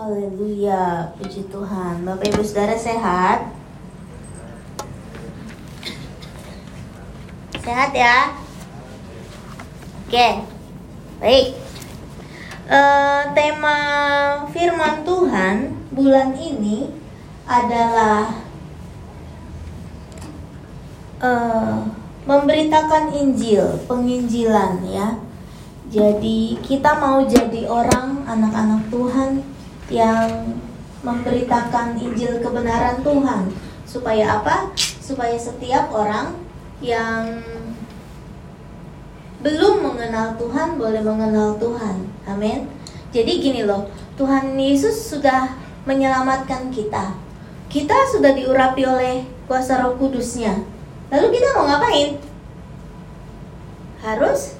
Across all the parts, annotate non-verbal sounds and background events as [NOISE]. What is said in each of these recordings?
Haleluya, puji Tuhan. Bapak Ibu Saudara sehat? Sehat ya? Oke, baik. Eh, tema firman Tuhan bulan ini adalah eh, memberitakan Injil, penginjilan ya. Jadi kita mau jadi orang anak-anak Tuhan yang memberitakan Injil kebenaran Tuhan supaya apa? Supaya setiap orang yang belum mengenal Tuhan boleh mengenal Tuhan. Amin. Jadi gini loh, Tuhan Yesus sudah menyelamatkan kita. Kita sudah diurapi oleh kuasa Roh Kudusnya. Lalu kita mau ngapain? Harus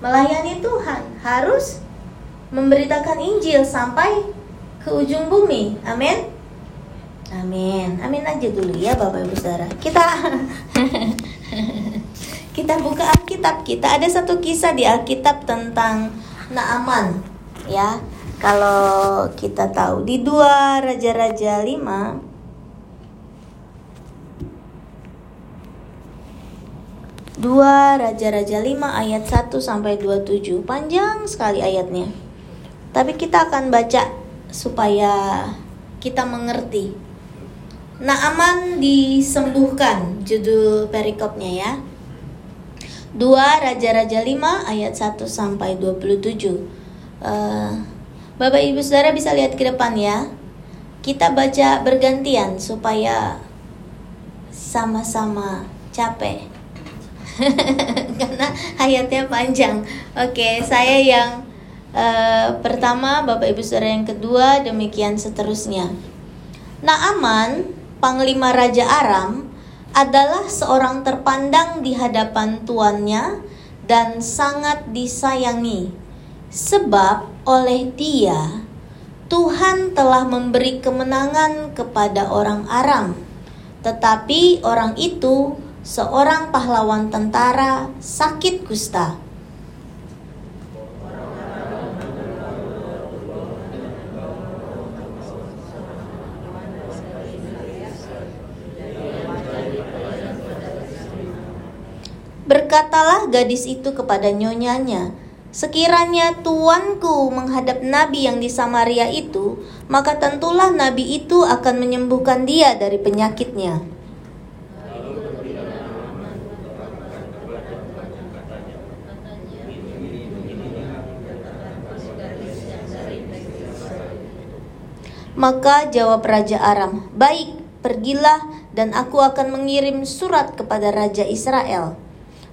melayani Tuhan, harus memberitakan Injil sampai ke ujung bumi. Amin. Amin. Amin aja dulu ya Bapak Ibu Saudara. Kita [LAUGHS] kita buka Alkitab kita. Ada satu kisah di Alkitab tentang Naaman ya. Kalau kita tahu di dua Raja-raja 5 Dua Raja-Raja 5 ayat 1 sampai 27 Panjang sekali ayatnya Tapi kita akan baca supaya kita mengerti. Naaman disembuhkan judul perikopnya ya. 2 Raja-Raja 5 ayat 1 sampai 27. Uh, Bapak Ibu Saudara bisa lihat ke depan ya. Kita baca bergantian supaya sama-sama capek. [LAUGHS] Karena ayatnya panjang. Oke, saya yang Uh, pertama, Bapak Ibu Saudara yang kedua, demikian seterusnya. Naaman, panglima Raja Aram, adalah seorang terpandang di hadapan tuannya dan sangat disayangi. Sebab oleh dia, Tuhan telah memberi kemenangan kepada orang Aram. Tetapi orang itu, seorang pahlawan tentara, sakit kusta. Berkatalah gadis itu kepada nyonyanya, Sekiranya tuanku menghadap nabi yang di Samaria itu, maka tentulah nabi itu akan menyembuhkan dia dari penyakitnya. Maka jawab Raja Aram, "Baik, pergilah, dan aku akan mengirim surat kepada Raja Israel."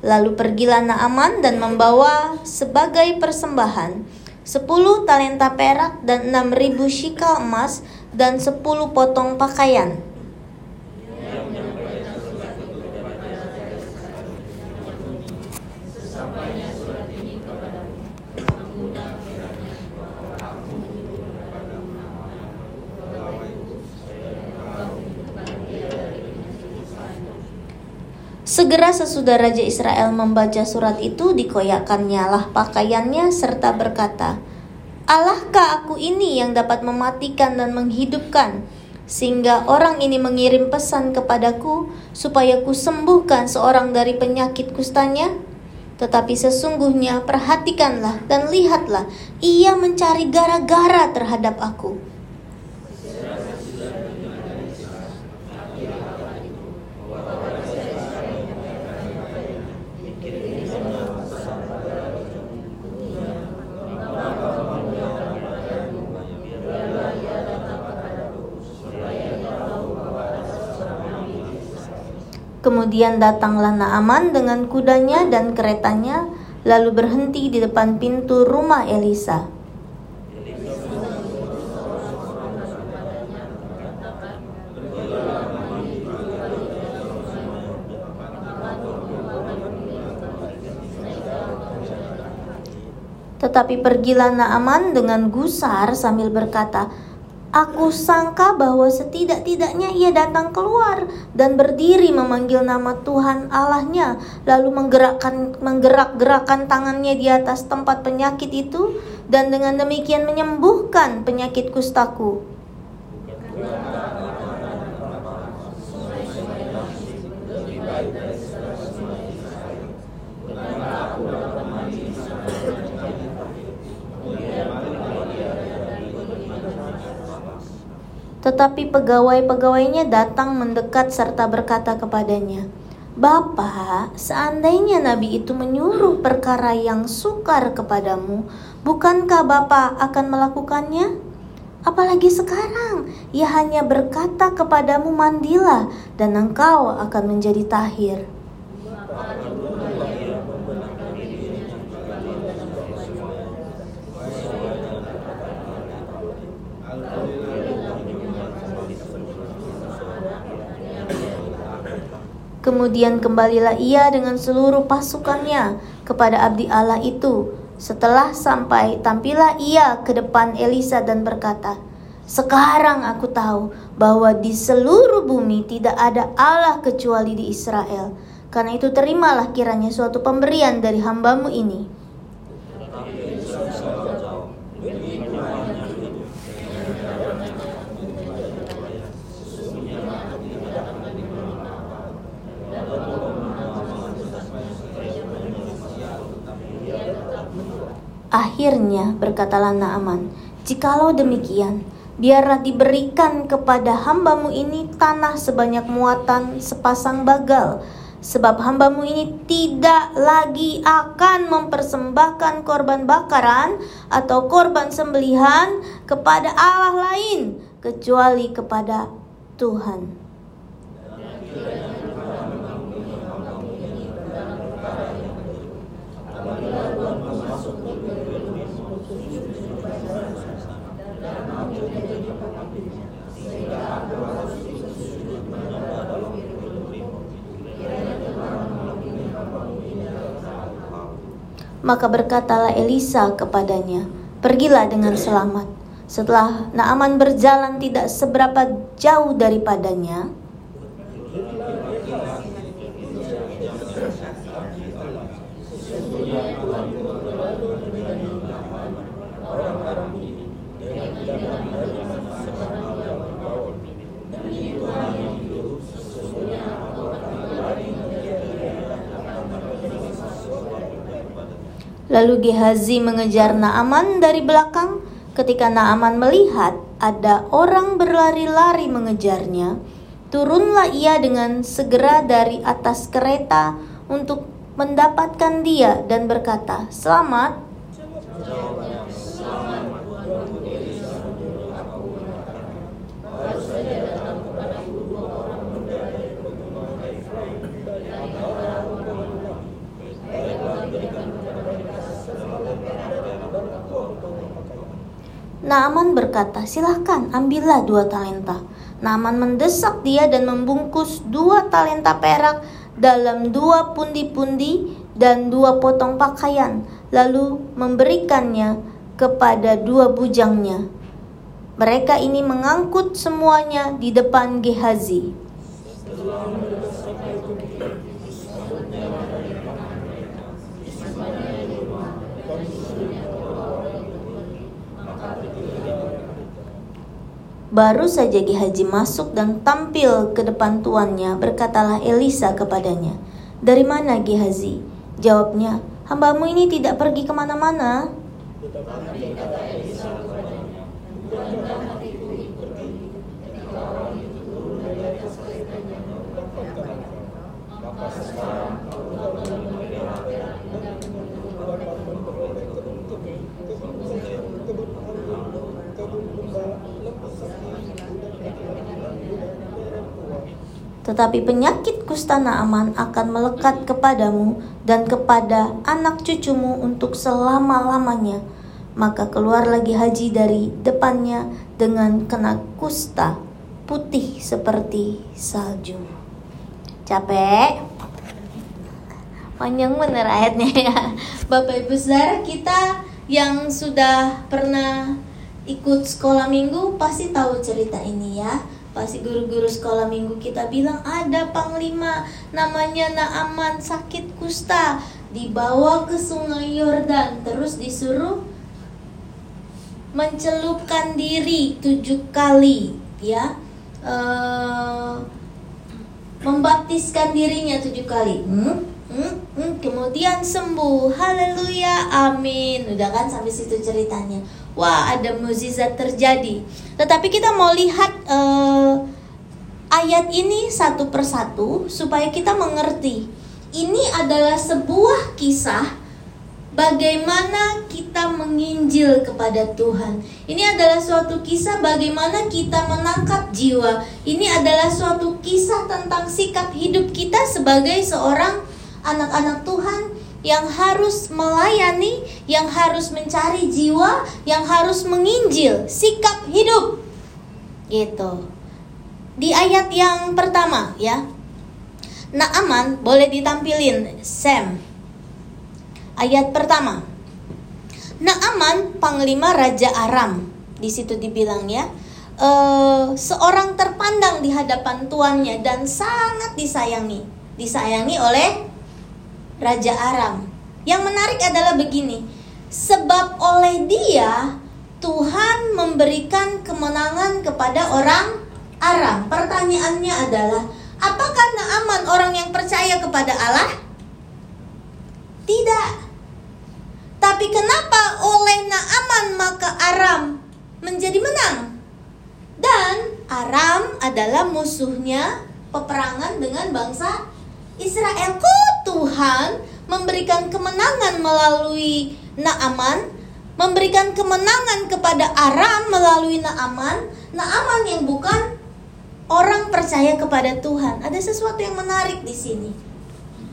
Lalu pergilah Naaman dan membawa sebagai persembahan sepuluh talenta perak dan enam ribu shikal emas dan sepuluh potong pakaian. Segera sesudah Raja Israel membaca surat itu, dikoyakkannya lah pakaiannya serta berkata, Allahkah aku ini yang dapat mematikan dan menghidupkan, sehingga orang ini mengirim pesan kepadaku supaya ku sembuhkan seorang dari penyakit kustanya? Tetapi sesungguhnya perhatikanlah dan lihatlah, ia mencari gara-gara terhadap aku Kemudian datanglah Naaman dengan kudanya dan keretanya, lalu berhenti di depan pintu rumah Elisa. Tetapi pergilah Naaman dengan gusar sambil berkata, Aku sangka bahwa setidak-tidaknya ia datang keluar dan berdiri memanggil nama Tuhan Allahnya, lalu menggerakkan menggerak-gerakkan tangannya di atas tempat penyakit itu dan dengan demikian menyembuhkan penyakit kustaku. Tetapi pegawai-pegawainya datang mendekat serta berkata kepadanya, Bapak, seandainya Nabi itu menyuruh perkara yang sukar kepadamu, bukankah Bapak akan melakukannya? Apalagi sekarang, ia hanya berkata kepadamu mandilah dan engkau akan menjadi tahir. Kemudian kembalilah ia dengan seluruh pasukannya kepada abdi Allah itu. Setelah sampai, tampillah ia ke depan Elisa dan berkata, "Sekarang aku tahu bahwa di seluruh bumi tidak ada Allah kecuali di Israel. Karena itu terimalah kiranya suatu pemberian dari hambamu ini." Akhirnya berkatalah Naaman, Jikalau demikian, biarlah diberikan kepada hambamu ini tanah sebanyak muatan sepasang bagal, sebab hambamu ini tidak lagi akan mempersembahkan korban bakaran atau korban sembelihan kepada Allah lain, kecuali kepada Tuhan. Maka berkatalah Elisa kepadanya, "Pergilah dengan selamat." Setelah Naaman berjalan tidak seberapa jauh daripadanya, Lalu Gehazi mengejar Naaman dari belakang. Ketika Naaman melihat ada orang berlari-lari mengejarnya, turunlah ia dengan segera dari atas kereta untuk mendapatkan dia dan berkata, "Selamat." Naaman berkata, silahkan ambillah dua talenta. Naaman mendesak dia dan membungkus dua talenta perak dalam dua pundi-pundi dan dua potong pakaian, lalu memberikannya kepada dua bujangnya. Mereka ini mengangkut semuanya di depan Gehazi. Baru saja Gehazi masuk dan tampil ke depan tuannya, berkatalah Elisa kepadanya, Dari mana Gehazi? Jawabnya, hambamu ini tidak pergi ke mana-mana. Tetapi penyakit kusta Naaman akan melekat kepadamu dan kepada anak cucumu untuk selama-lamanya. Maka keluar lagi haji dari depannya dengan kena kusta putih seperti salju. Capek? Panjang bener ayatnya ya. Bapak Ibu Saudara kita yang sudah pernah ikut sekolah minggu pasti tahu cerita ini ya. Pasti guru-guru sekolah minggu kita bilang ada panglima namanya Naaman sakit kusta dibawa ke sungai Yordan terus disuruh mencelupkan diri tujuh kali ya uh, membaptiskan dirinya tujuh kali hmm? Hmm? Hmm? kemudian sembuh haleluya amin udah kan sampai situ ceritanya wah ada mukjizat terjadi. Tetapi kita mau lihat uh, ayat ini satu persatu supaya kita mengerti. Ini adalah sebuah kisah bagaimana kita menginjil kepada Tuhan. Ini adalah suatu kisah bagaimana kita menangkap jiwa. Ini adalah suatu kisah tentang sikap hidup kita sebagai seorang anak-anak Tuhan yang harus melayani, yang harus mencari jiwa, yang harus menginjil, sikap hidup. Gitu. Di ayat yang pertama ya. Naaman boleh ditampilin Sam. Ayat pertama. Naaman panglima raja Aram. Di situ dibilang ya. Uh, seorang terpandang di hadapan tuannya dan sangat disayangi. Disayangi oleh Raja Aram. Yang menarik adalah begini, sebab oleh dia Tuhan memberikan kemenangan kepada orang Aram. Pertanyaannya adalah, apakah Naaman orang yang percaya kepada Allah? Tidak. Tapi kenapa oleh Naaman maka Aram menjadi menang? Dan Aram adalah musuhnya peperangan dengan bangsa Israel kok Tuhan memberikan kemenangan melalui Naaman, memberikan kemenangan kepada Aram melalui Naaman, Naaman yang bukan orang percaya kepada Tuhan. Ada sesuatu yang menarik di sini.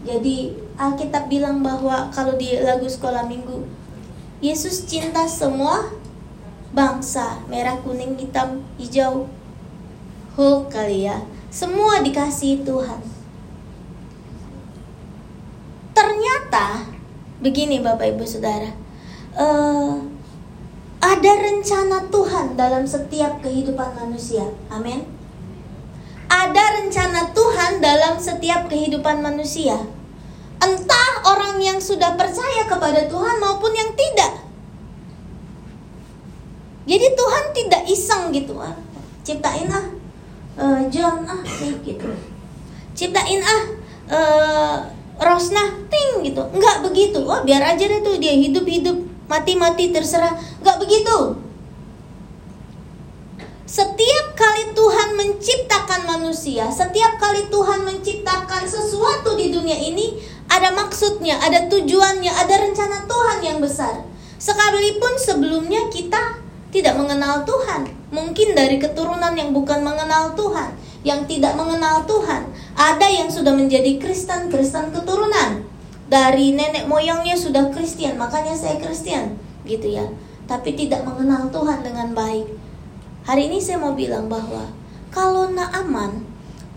Jadi Alkitab bilang bahwa kalau di lagu sekolah minggu, Yesus cinta semua bangsa, merah, kuning, hitam, hijau, Hulk kali ya. Semua dikasih Tuhan ternyata begini Bapak Ibu Saudara, uh, ada rencana Tuhan dalam setiap kehidupan manusia. Amin. Ada rencana Tuhan dalam setiap kehidupan manusia. Entah orang yang sudah percaya kepada Tuhan maupun yang tidak. Jadi Tuhan tidak iseng gitu ah. Ciptain ah uh, John ah gitu. Ciptain ah uh, Rosna ting gitu. Nggak begitu. Oh biar aja deh tuh dia hidup hidup mati mati terserah. Nggak begitu. Setiap kali Tuhan menciptakan manusia setiap kali Tuhan menciptakan sesuatu di dunia ini ada maksudnya ada tujuannya ada rencana Tuhan yang besar. Sekalipun sebelumnya kita tidak mengenal Tuhan. Mungkin dari keturunan yang bukan mengenal Tuhan yang tidak mengenal Tuhan. Ada yang sudah menjadi Kristen, Kristen keturunan. Dari nenek moyangnya sudah Kristen, makanya saya Kristen, gitu ya. Tapi tidak mengenal Tuhan dengan baik. Hari ini saya mau bilang bahwa kalau Naaman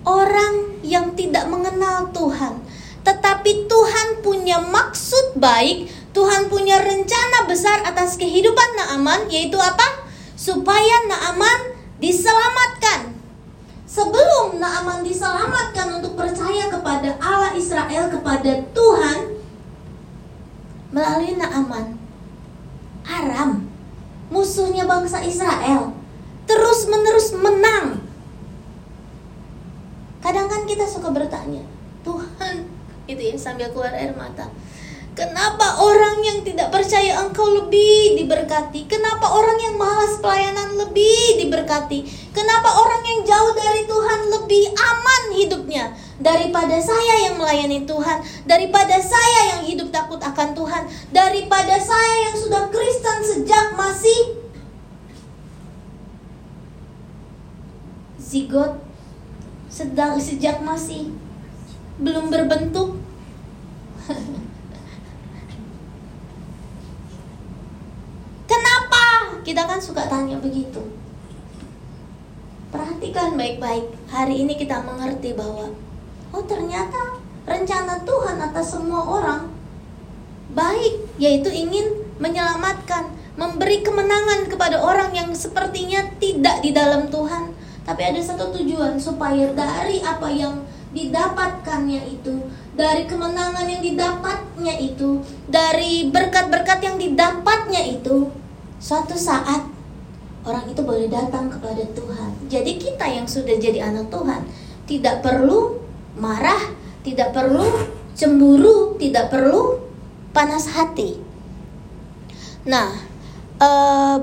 orang yang tidak mengenal Tuhan, tetapi Tuhan punya maksud baik, Tuhan punya rencana besar atas kehidupan Naaman, yaitu apa? Supaya Naaman diselamatkan sebelum Naaman diselamatkan untuk percaya kepada Allah Israel kepada Tuhan melalui Naaman Aram musuhnya bangsa Israel terus menerus menang. Kadang kan kita suka bertanya Tuhan itu ya sambil keluar air mata Kenapa orang yang tidak percaya engkau lebih diberkati? Kenapa orang yang malas pelayanan lebih diberkati? Kenapa orang yang jauh dari Tuhan lebih aman hidupnya daripada saya yang melayani Tuhan, daripada saya yang hidup takut akan Tuhan, daripada saya yang sudah Kristen sejak masih zigot sedang sejak masih belum berbentuk [LAUGHS] Kita kan suka tanya begitu. Perhatikan baik-baik. Hari ini kita mengerti bahwa oh ternyata rencana Tuhan atas semua orang baik, yaitu ingin menyelamatkan, memberi kemenangan kepada orang yang sepertinya tidak di dalam Tuhan, tapi ada satu tujuan supaya dari apa yang didapatkannya itu, dari kemenangan yang didapatnya itu, dari berkat-berkat yang didapatnya itu, suatu saat orang itu boleh datang kepada Tuhan. Jadi kita yang sudah jadi anak Tuhan tidak perlu marah, tidak perlu cemburu, tidak perlu panas hati. Nah, e,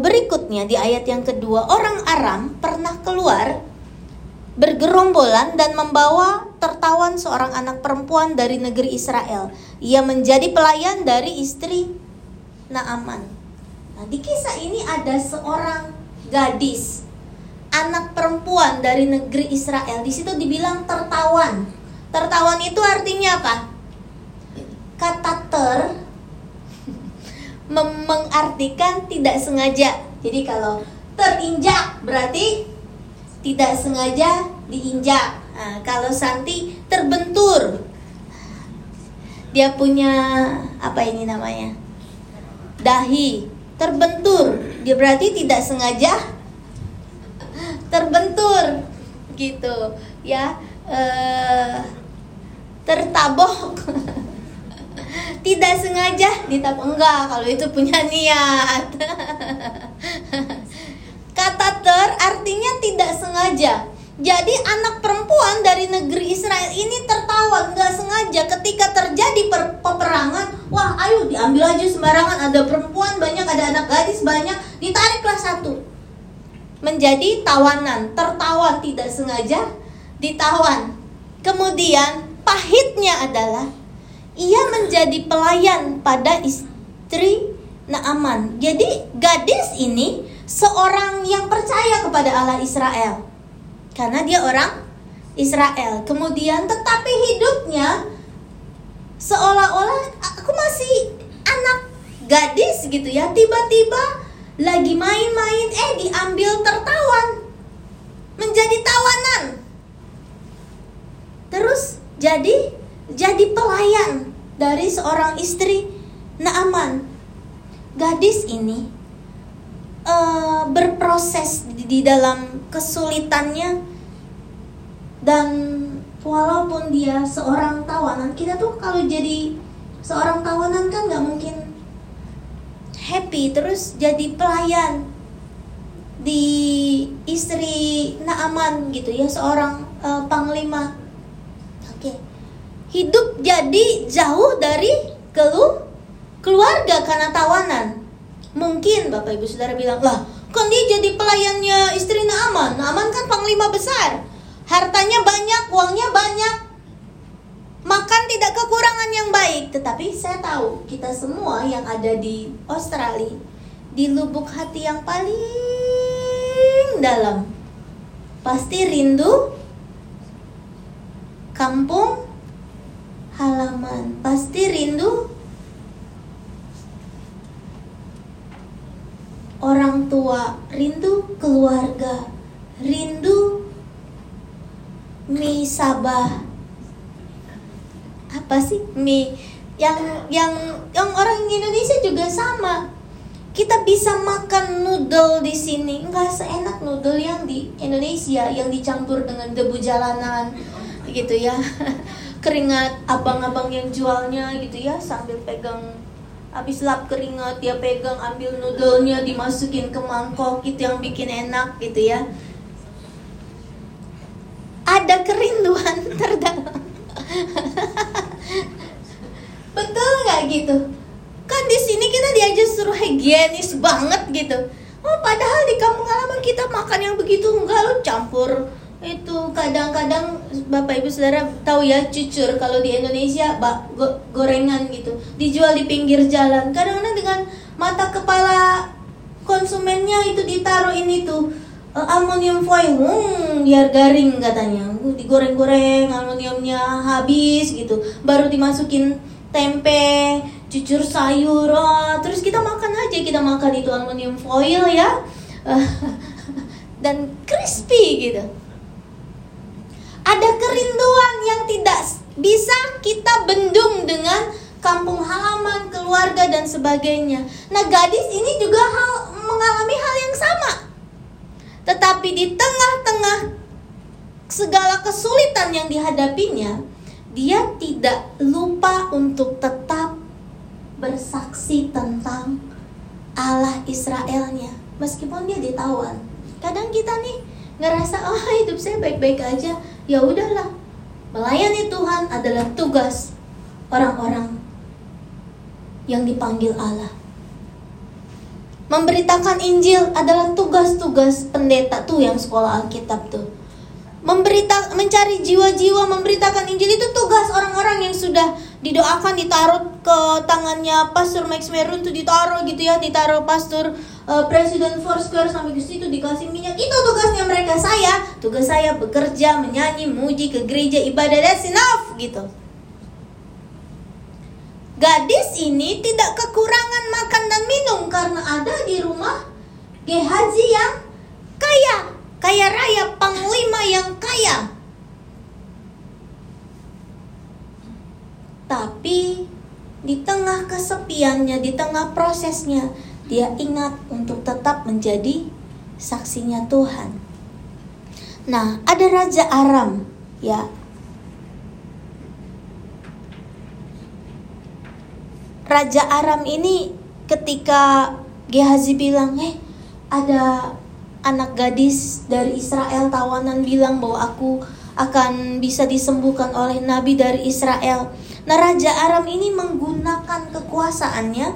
berikutnya di ayat yang kedua, orang Aram pernah keluar bergerombolan dan membawa tertawan seorang anak perempuan dari negeri Israel. Ia menjadi pelayan dari istri Naaman. Nah, di kisah ini ada seorang gadis, anak perempuan dari negeri Israel. Di situ dibilang tertawan. Tertawan itu artinya apa? Kata ter [LAUGHS] mengartikan tidak sengaja. Jadi kalau terinjak berarti tidak sengaja diinjak. Nah, kalau Santi terbentur, dia punya apa ini namanya? Dahi terbentur. Dia berarti tidak sengaja terbentur, gitu, ya. Eh, tertabok [LAUGHS] tidak sengaja ditabok enggak kalau itu punya niat [LAUGHS] kata ter artinya tidak sengaja jadi anak perempuan dari negeri Israel ini tertawa nggak sengaja ketika terjadi per peperangan. Wah, ayo diambil aja sembarangan. Ada perempuan banyak, ada anak gadis banyak, ditariklah satu. Menjadi tawanan, tertawan tidak sengaja ditawan. Kemudian pahitnya adalah ia menjadi pelayan pada istri Naaman. Jadi gadis ini seorang yang percaya kepada Allah Israel karena dia orang Israel. Kemudian tetapi hidupnya seolah-olah aku masih anak gadis gitu ya. Tiba-tiba lagi main-main eh diambil tertawan. Menjadi tawanan. Terus jadi jadi pelayan dari seorang istri Naaman. Gadis ini uh, berproses di, di dalam kesulitannya. Dan walaupun dia seorang tawanan kita tuh kalau jadi seorang tawanan kan nggak mungkin happy terus jadi pelayan di istri Naaman gitu ya seorang uh, panglima. Oke. Okay. hidup jadi jauh dari kelu keluarga karena tawanan. Mungkin bapak ibu saudara bilang lah kan dia jadi pelayannya istri Naaman. Naaman kan panglima besar. Hartanya banyak, uangnya banyak, makan tidak kekurangan yang baik. Tetapi saya tahu kita semua yang ada di Australia, di lubuk hati yang paling dalam, pasti rindu kampung halaman, pasti rindu orang tua, rindu keluarga, rindu mie sabah. Apa sih? Mie yang yang yang orang Indonesia juga sama. Kita bisa makan noodle di sini. Nggak seenak noodle yang di Indonesia yang dicampur dengan debu jalanan gitu ya. [LAUGHS] Keringat abang-abang yang jualnya gitu ya sambil pegang habis lap keringat dia pegang ambil noodlenya dimasukin ke mangkok itu yang bikin enak gitu ya ada kerinduan [LAUGHS] terdalam. Betul nggak gitu? Kan di sini kita diajar suruh higienis banget gitu. Oh, padahal di kampung halaman kita makan yang begitu enggak lo campur itu kadang-kadang bapak ibu saudara tahu ya cucur kalau di Indonesia bak, go, gorengan gitu dijual di pinggir jalan kadang-kadang dengan mata kepala konsumennya itu ditaruh ini tuh uh, aluminium foil, hmm, biar garing katanya. Digoreng-goreng, aluminiumnya habis gitu. Baru dimasukin tempe, cucur sayur, oh, terus kita makan aja, kita makan itu aluminium foil ya. Uh, [LAUGHS] dan crispy gitu. Ada kerinduan yang tidak bisa kita bendung dengan kampung halaman, keluarga dan sebagainya. Nah, gadis ini juga hal mengalami hal yang sama. Tetapi di tengah-tengah segala kesulitan yang dihadapinya, dia tidak lupa untuk tetap bersaksi tentang Allah Israelnya meskipun dia ditawan. Kadang kita nih ngerasa oh hidup saya baik-baik aja, ya udahlah. Melayani Tuhan adalah tugas orang-orang yang dipanggil Allah. Memberitakan Injil adalah tugas-tugas pendeta tuh yang sekolah Alkitab tuh. Memberita mencari jiwa-jiwa memberitakan Injil itu tugas orang-orang yang sudah didoakan ditaruh ke tangannya Pastor Max Merun tuh ditaruh gitu ya, ditaruh Pastor uh, Presiden Foursquare sampai ke situ dikasih minyak. Itu tugasnya mereka. Saya, tugas saya bekerja, menyanyi, muji ke gereja, ibadah that's enough gitu. Gadis ini tidak kekurangan makan dan minum karena ada di rumah Gehazi yang kaya, kaya raya, panglima yang kaya. Tapi di tengah kesepiannya, di tengah prosesnya, dia ingat untuk tetap menjadi saksinya Tuhan. Nah, ada raja Aram, ya, Raja Aram ini ketika Gehazi bilang, "Eh, ada anak gadis dari Israel tawanan bilang bahwa aku akan bisa disembuhkan oleh nabi dari Israel." Nah, Raja Aram ini menggunakan kekuasaannya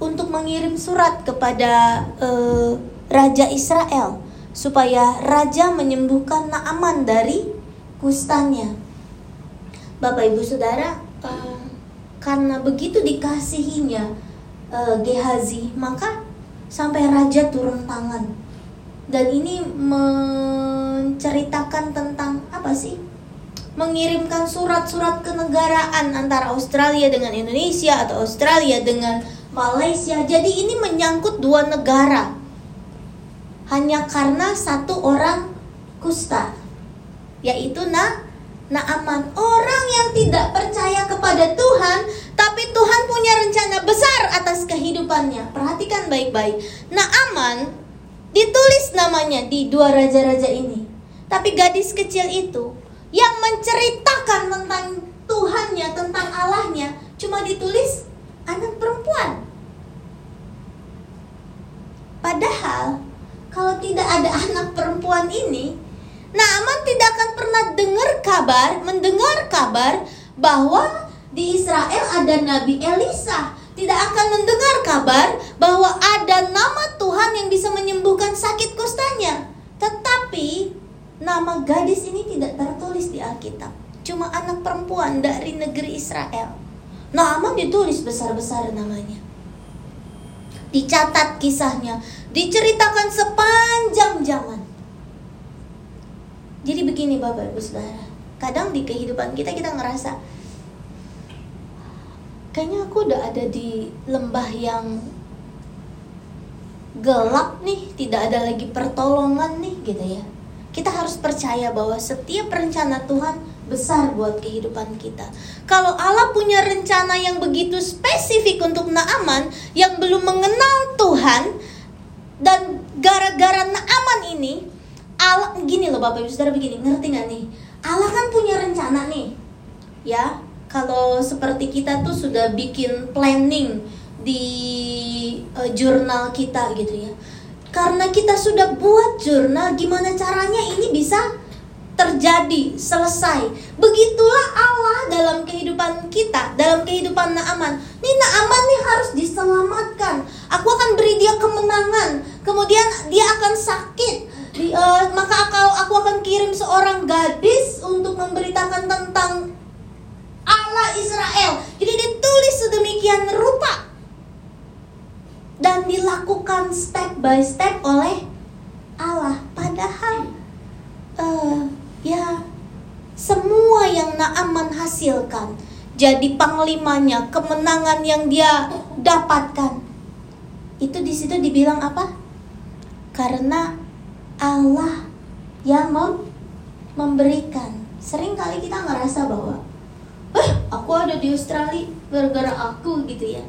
untuk mengirim surat kepada uh, Raja Israel supaya raja menyembuhkan Naaman dari kustanya. Bapak Ibu Saudara, uh, karena begitu dikasihinya uh, Gehazi, maka sampai raja turun tangan. Dan ini menceritakan tentang apa sih? Mengirimkan surat-surat kenegaraan antara Australia dengan Indonesia atau Australia dengan Malaysia. Jadi ini menyangkut dua negara. Hanya karena satu orang kusta, yaitu Na Naaman. Orang yang tidak percaya kepada Tuhan, tapi Tuhan punya rencana besar atas kehidupannya. Perhatikan baik-baik. Naaman ditulis namanya di dua raja-raja ini. Tapi gadis kecil itu yang menceritakan tentang Tuhannya, tentang Allahnya, cuma ditulis anak perempuan. Padahal kalau tidak ada anak perempuan ini, Naaman tidak akan pernah dengar kabar, mendengar kabar bahwa di Israel ada Nabi Elisa. Tidak akan mendengar kabar bahwa ada nama Tuhan yang bisa menyembuhkan sakit kustanya. Tetapi nama gadis ini tidak tertulis di Alkitab. Cuma anak perempuan dari negeri Israel. Naaman ditulis besar-besar namanya. Dicatat kisahnya, diceritakan sepanjang zaman. Jadi begini Bapak Ibu Saudara, kadang di kehidupan kita kita ngerasa kayaknya aku udah ada di lembah yang gelap nih, tidak ada lagi pertolongan nih gitu ya. Kita harus percaya bahwa setiap rencana Tuhan besar buat kehidupan kita. Kalau Allah punya rencana yang begitu spesifik untuk Naaman yang belum mengenal Tuhan dan gara-gara Naaman ini Allah gini loh Bapak Ibu Saudara begini, ngerti nggak nih? Allah kan punya rencana nih. Ya, kalau seperti kita tuh sudah bikin planning di uh, jurnal kita gitu ya. Karena kita sudah buat jurnal gimana caranya ini bisa terjadi, selesai. Begitulah Allah dalam kehidupan kita, dalam kehidupan Naaman. Nih Naaman nih harus diselamatkan. Aku akan beri dia kemenangan. Kemudian dia akan sakit di, uh, maka aku, aku akan kirim seorang gadis untuk memberitakan tentang Allah Israel. Jadi ditulis sedemikian rupa dan dilakukan step by step oleh Allah. Padahal uh, ya semua yang Naaman hasilkan jadi panglimanya, kemenangan yang dia dapatkan. Itu di situ dibilang apa? Karena Allah yang mem memberikan. Sering kali kita ngerasa bahwa, aku ada di Australia gara-gara aku gitu ya.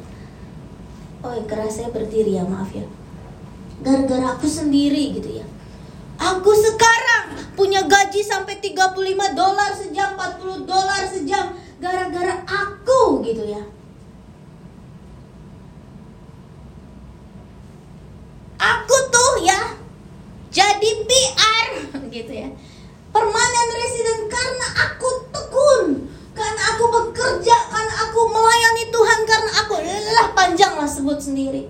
Oh keras saya berdiri ya maaf ya. Gara-gara aku sendiri gitu ya. Aku sekarang punya gaji sampai 35 dolar sejam 40 dolar sejam gara-gara aku gitu ya. Aku tuh ya jadi PR [LAUGHS] gitu ya. Permanent resident karena aku panjang lah sebut sendiri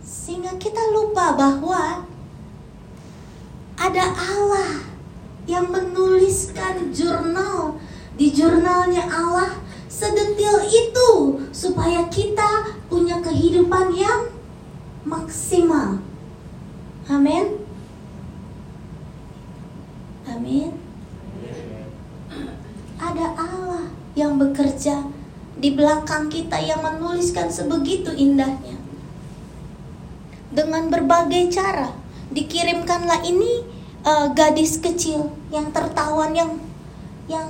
sehingga kita lupa bahwa ada Allah yang menuliskan jurnal di jurnalnya Allah sedetil itu supaya kita punya kehidupan yang maksimal. Amin. Amin. Ada Allah yang bekerja di belakang kita yang menuliskan sebegitu indahnya. Dengan berbagai cara dikirimkanlah ini uh, gadis kecil yang tertawan yang yang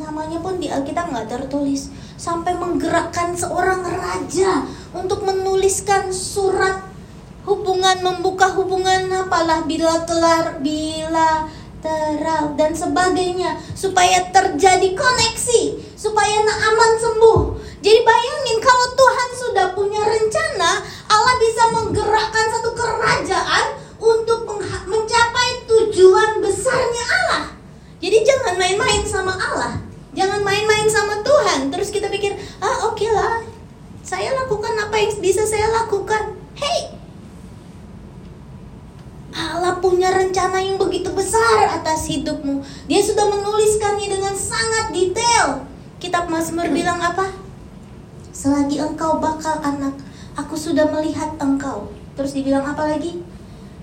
namanya pun di Alkitab nggak tertulis sampai menggerakkan seorang raja untuk menuliskan surat hubungan membuka hubungan apalah bila kelar bila teral dan sebagainya supaya terjadi koneksi supaya Naaman sembuh. Jadi bayangin kalau Tuhan sudah punya rencana, Allah bisa menggerakkan satu kerajaan untuk mencapai tujuan besarnya Allah. Jadi jangan main-main sama Allah. Jangan main-main sama Tuhan. Terus kita pikir, ah oke okay lah, saya lakukan apa yang bisa saya lakukan. Hey, Allah punya rencana yang begitu besar atas hidupmu. Dia sudah menuliskannya dengan sangat detail. Kitab Mazmur bilang apa? Selagi engkau bakal anak, aku sudah melihat engkau. Terus dibilang apa lagi?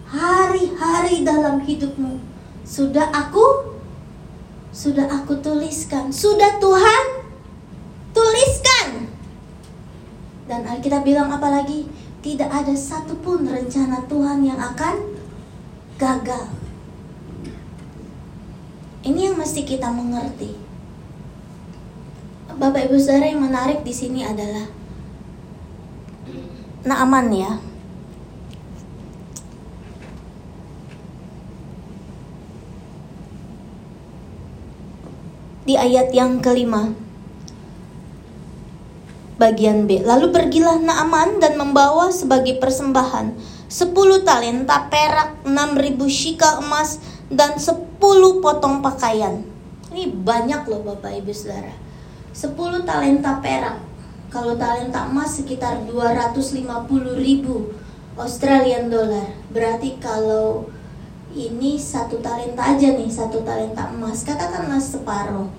Hari-hari dalam hidupmu sudah aku sudah aku tuliskan. Sudah Tuhan tuliskan. Dan Alkitab bilang apa lagi? Tidak ada satupun rencana Tuhan yang akan gagal. Ini yang mesti kita mengerti. Bapak Ibu Saudara yang menarik di sini adalah Naaman ya. di ayat yang kelima bagian B. Lalu pergilah Naaman dan membawa sebagai persembahan 10 talenta perak, 6000 shikal emas dan 10 potong pakaian. Ini banyak loh Bapak Ibu Saudara. 10 talenta perak. Kalau talenta emas sekitar 250 ribu Australian dollar. Berarti kalau ini satu talenta aja nih satu talenta emas. Katakanlah separuh.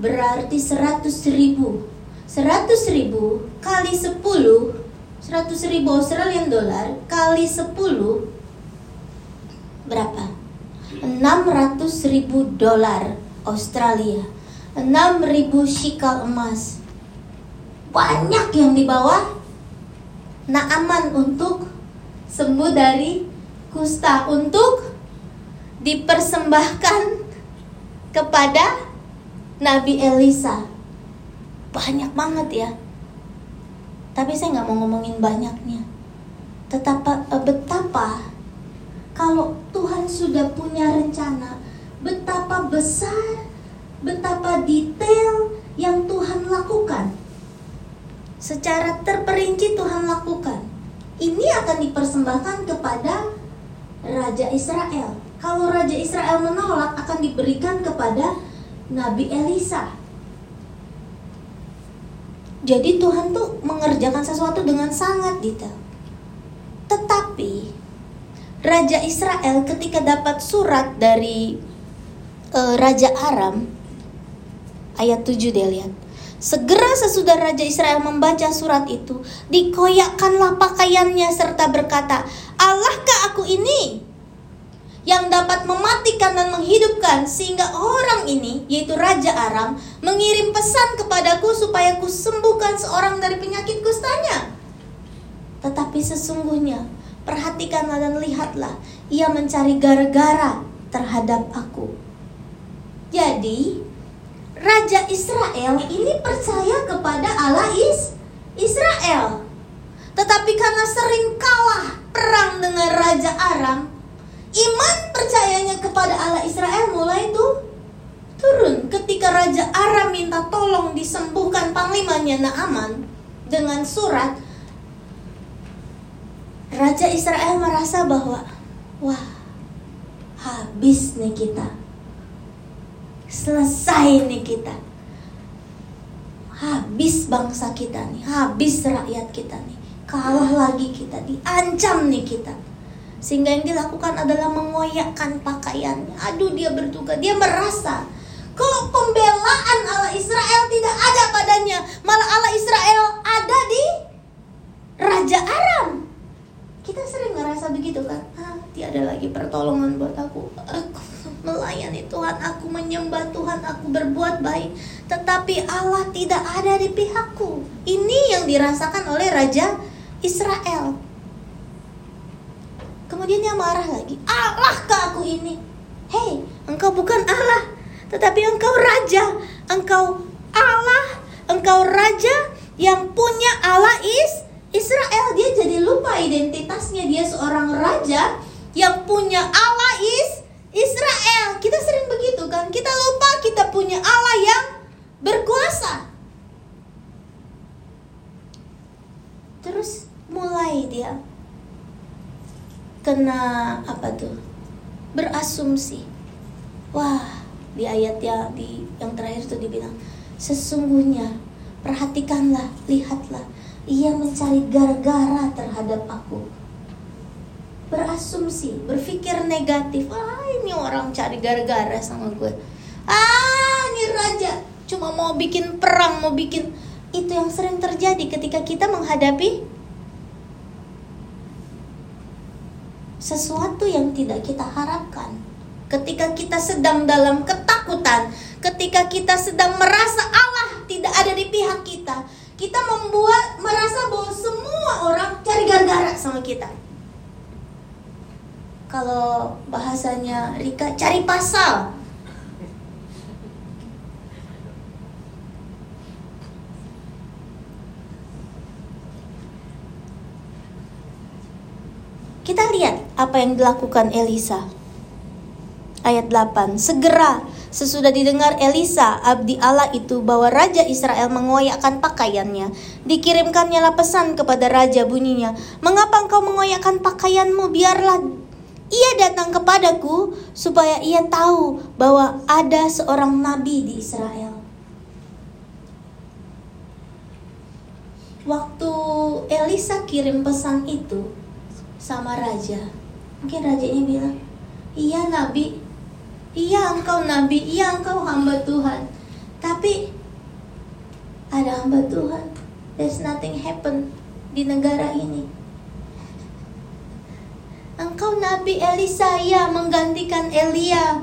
Berarti seratus ribu. Seratus ribu kali sepuluh seratus ribu Australian dollar kali sepuluh berapa? enam ratus ribu dolar Australia enam ribu shikal emas banyak yang dibawa nah aman untuk sembuh dari kusta untuk dipersembahkan kepada Nabi Elisa. Banyak banget ya. Tapi saya nggak mau ngomongin banyaknya. Tetapa, eh, betapa kalau Tuhan sudah punya rencana, betapa besar, betapa detail yang Tuhan lakukan. Secara terperinci Tuhan lakukan. Ini akan dipersembahkan kepada Raja Israel kalau Raja Israel menolak akan diberikan kepada Nabi Elisa. Jadi Tuhan tuh mengerjakan sesuatu dengan sangat detail. Tetapi Raja Israel ketika dapat surat dari uh, Raja Aram ayat 7 dia lihat. Segera sesudah Raja Israel membaca surat itu, dikoyakkanlah pakaiannya serta berkata, Allahkah aku ini? yang dapat mematikan dan menghidupkan sehingga orang ini yaitu Raja Aram mengirim pesan kepadaku supaya ku sembuhkan seorang dari penyakit kustanya. Tetapi sesungguhnya perhatikanlah dan lihatlah ia mencari gara-gara terhadap aku. Jadi Raja Israel ini percaya kepada Allah Is Israel. Tetapi karena sering kalah perang dengan Raja Aram, iman percayanya kepada Allah Israel mulai itu turun. Ketika Raja Aram minta tolong disembuhkan panglimanya Naaman dengan surat, Raja Israel merasa bahwa wah habis nih kita selesai nih kita. Habis bangsa kita nih habis rakyat kita nih. Kalah lagi kita diancam nih kita. Sehingga yang dilakukan adalah mengoyakkan pakaiannya. Aduh dia berduka dia merasa kalau pembelaan Allah Israel tidak ada padanya malah Allah Israel ada di Raja Aram. Kita sering ngerasa begitu kan? Ah, tiada lagi pertolongan buat aku. Aku melayani Tuhan, aku menyembah Tuhan, aku berbuat baik, tetapi Allah tidak ada di pihakku. Ini yang dirasakan oleh raja Israel. Kemudian dia marah lagi, Allah ke aku ini? Hei, engkau bukan Allah, tetapi engkau raja, engkau Allah, engkau raja yang punya Allah is Israel. Dia jadi lupa identitasnya, dia seorang raja yang punya Allah is Israel. Kita sering begitu kan? Kita lupa Allah yang berkuasa. Terus mulai dia kena apa tuh? Berasumsi. Wah, di ayat ya di yang terakhir tuh dibilang sesungguhnya perhatikanlah, lihatlah ia mencari gara-gara terhadap aku berasumsi, berpikir negatif. Ah, ini orang cari gara-gara sama gue. Cuma mau bikin perang, mau bikin itu yang sering terjadi ketika kita menghadapi sesuatu yang tidak kita harapkan. Ketika kita sedang dalam ketakutan, ketika kita sedang merasa Allah tidak ada di pihak kita, kita membuat merasa bahwa semua orang cari gara-gara sama kita kalau bahasanya Rika cari pasal Kita lihat apa yang dilakukan Elisa. Ayat 8. Segera sesudah didengar Elisa, abdi Allah itu bahwa Raja Israel mengoyakkan pakaiannya, dikirimkannya pesan kepada Raja bunyinya, Mengapa engkau mengoyakkan pakaianmu? Biarlah ia datang kepadaku supaya ia tahu bahwa ada seorang nabi di Israel. Waktu Elisa kirim pesan itu sama raja, mungkin rajanya bilang, "Iya nabi, iya engkau nabi, iya engkau hamba Tuhan." Tapi ada hamba Tuhan, there's nothing happen di negara ini. Engkau Nabi Elisa ya menggantikan Elia.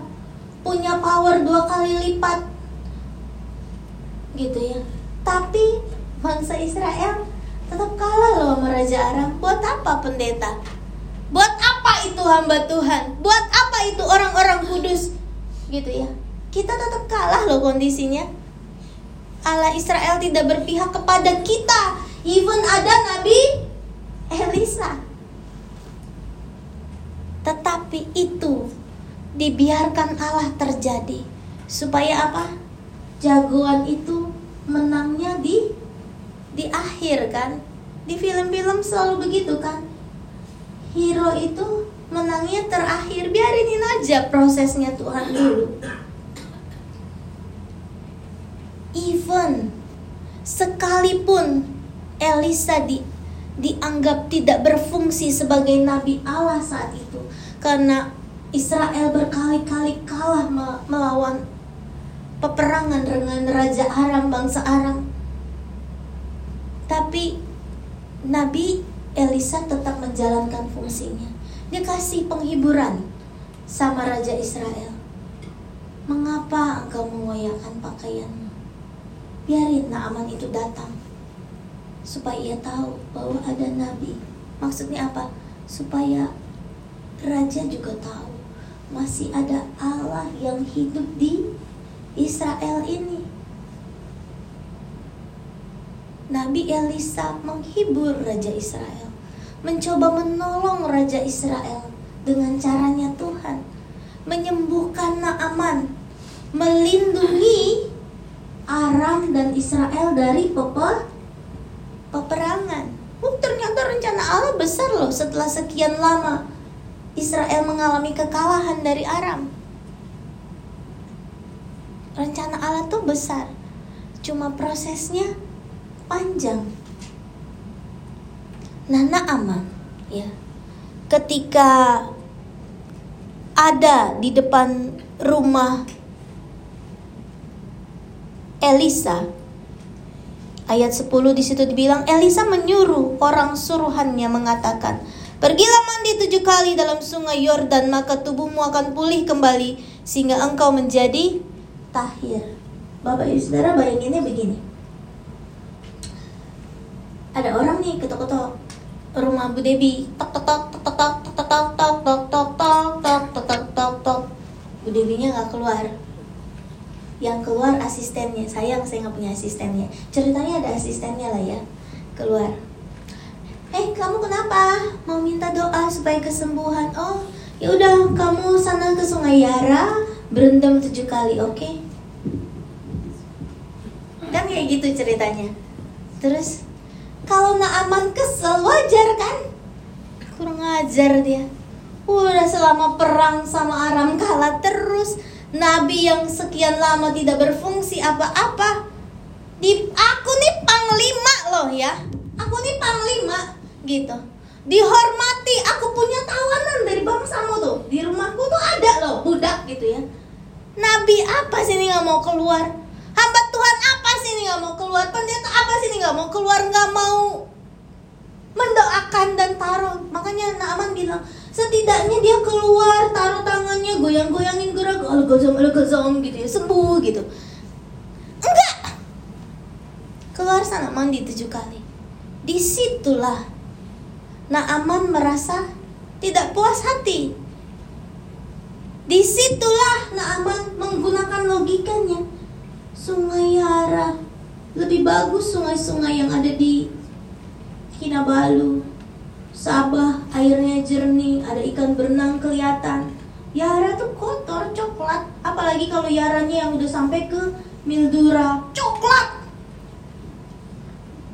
Punya power dua kali lipat. Gitu ya. Tapi bangsa Israel tetap kalah loh sama Raja Aram. Buat apa pendeta? Buat apa itu hamba Tuhan? Buat apa itu orang-orang kudus? Gitu ya Kita tetap kalah loh kondisinya Allah Israel tidak berpihak kepada kita Even ada Nabi Elisa tetapi itu dibiarkan Allah terjadi supaya apa? Jagoan itu menangnya di di akhir kan? Di film-film selalu begitu kan? Hero itu menangnya terakhir. Biarin aja prosesnya Tuhan dulu. Even sekalipun Elisa di dianggap tidak berfungsi sebagai nabi Allah saat itu karena Israel berkali-kali kalah melawan peperangan dengan Raja Aram, bangsa Aram. Tapi Nabi Elisa tetap menjalankan fungsinya. Dia kasih penghiburan sama Raja Israel. Mengapa engkau mengoyakkan pakaianmu? Biarin Naaman itu datang. Supaya ia tahu bahwa ada Nabi. Maksudnya apa? Supaya Raja juga tahu masih ada Allah yang hidup di Israel ini. Nabi Elisa menghibur Raja Israel mencoba menolong Raja Israel dengan caranya Tuhan, menyembuhkan Naaman, melindungi Aram dan Israel dari pepe, peperangan. Oh, ternyata rencana Allah besar loh setelah sekian lama Israel mengalami kekalahan dari Aram. Rencana Allah tuh besar, cuma prosesnya panjang. Nah, Naaman ya. Ketika ada di depan rumah Elisa ayat 10 di situ dibilang Elisa menyuruh orang suruhannya mengatakan Pergilah mandi tujuh kali dalam sungai Yordan maka tubuhmu akan pulih kembali sehingga engkau menjadi tahir. Bapak ibu saudara bayanginnya begini. Ada orang nih ketok-ketok rumah Bu Debi tok tok tok tok tok tok tok tok tok tok tok tok tok tok tok tok Bu nggak keluar yang keluar asistennya sayang saya nggak punya asistennya ceritanya ada asistennya lah ya keluar eh kamu kenapa mau minta doa supaya kesembuhan oh ya udah kamu sana ke sungai Yara berendam tujuh kali oke okay? kan kayak gitu ceritanya terus kalau Naaman kesel wajar kan? Kurang ajar dia. Udah selama perang sama Aram kalah terus. Nabi yang sekian lama tidak berfungsi apa-apa. Di aku nih panglima loh ya. Aku nih panglima gitu. Dihormati aku punya tawanan dari bangsamu tuh. Di rumahku tuh ada loh budak gitu ya. Nabi apa sih ini nggak mau keluar? Hamba Tuhan apa sih ini nggak mau keluar? Pendeta apa sih ini nggak mau keluar nggak mau mendoakan dan taruh. Makanya Naaman bilang setidaknya dia keluar taruh tangannya goyang-goyangin gerak algazam algazam gitu ya sembuh gitu. Enggak. Keluar sana mandi tujuh kali. Di situlah Naaman merasa tidak puas hati. Di situlah Naaman menggunakan logikanya sungai Yara lebih bagus sungai-sungai yang ada di Kinabalu Sabah airnya jernih, ada ikan berenang kelihatan. Yara tuh kotor, coklat. Apalagi kalau yaranya yang udah sampai ke Mildura, coklat.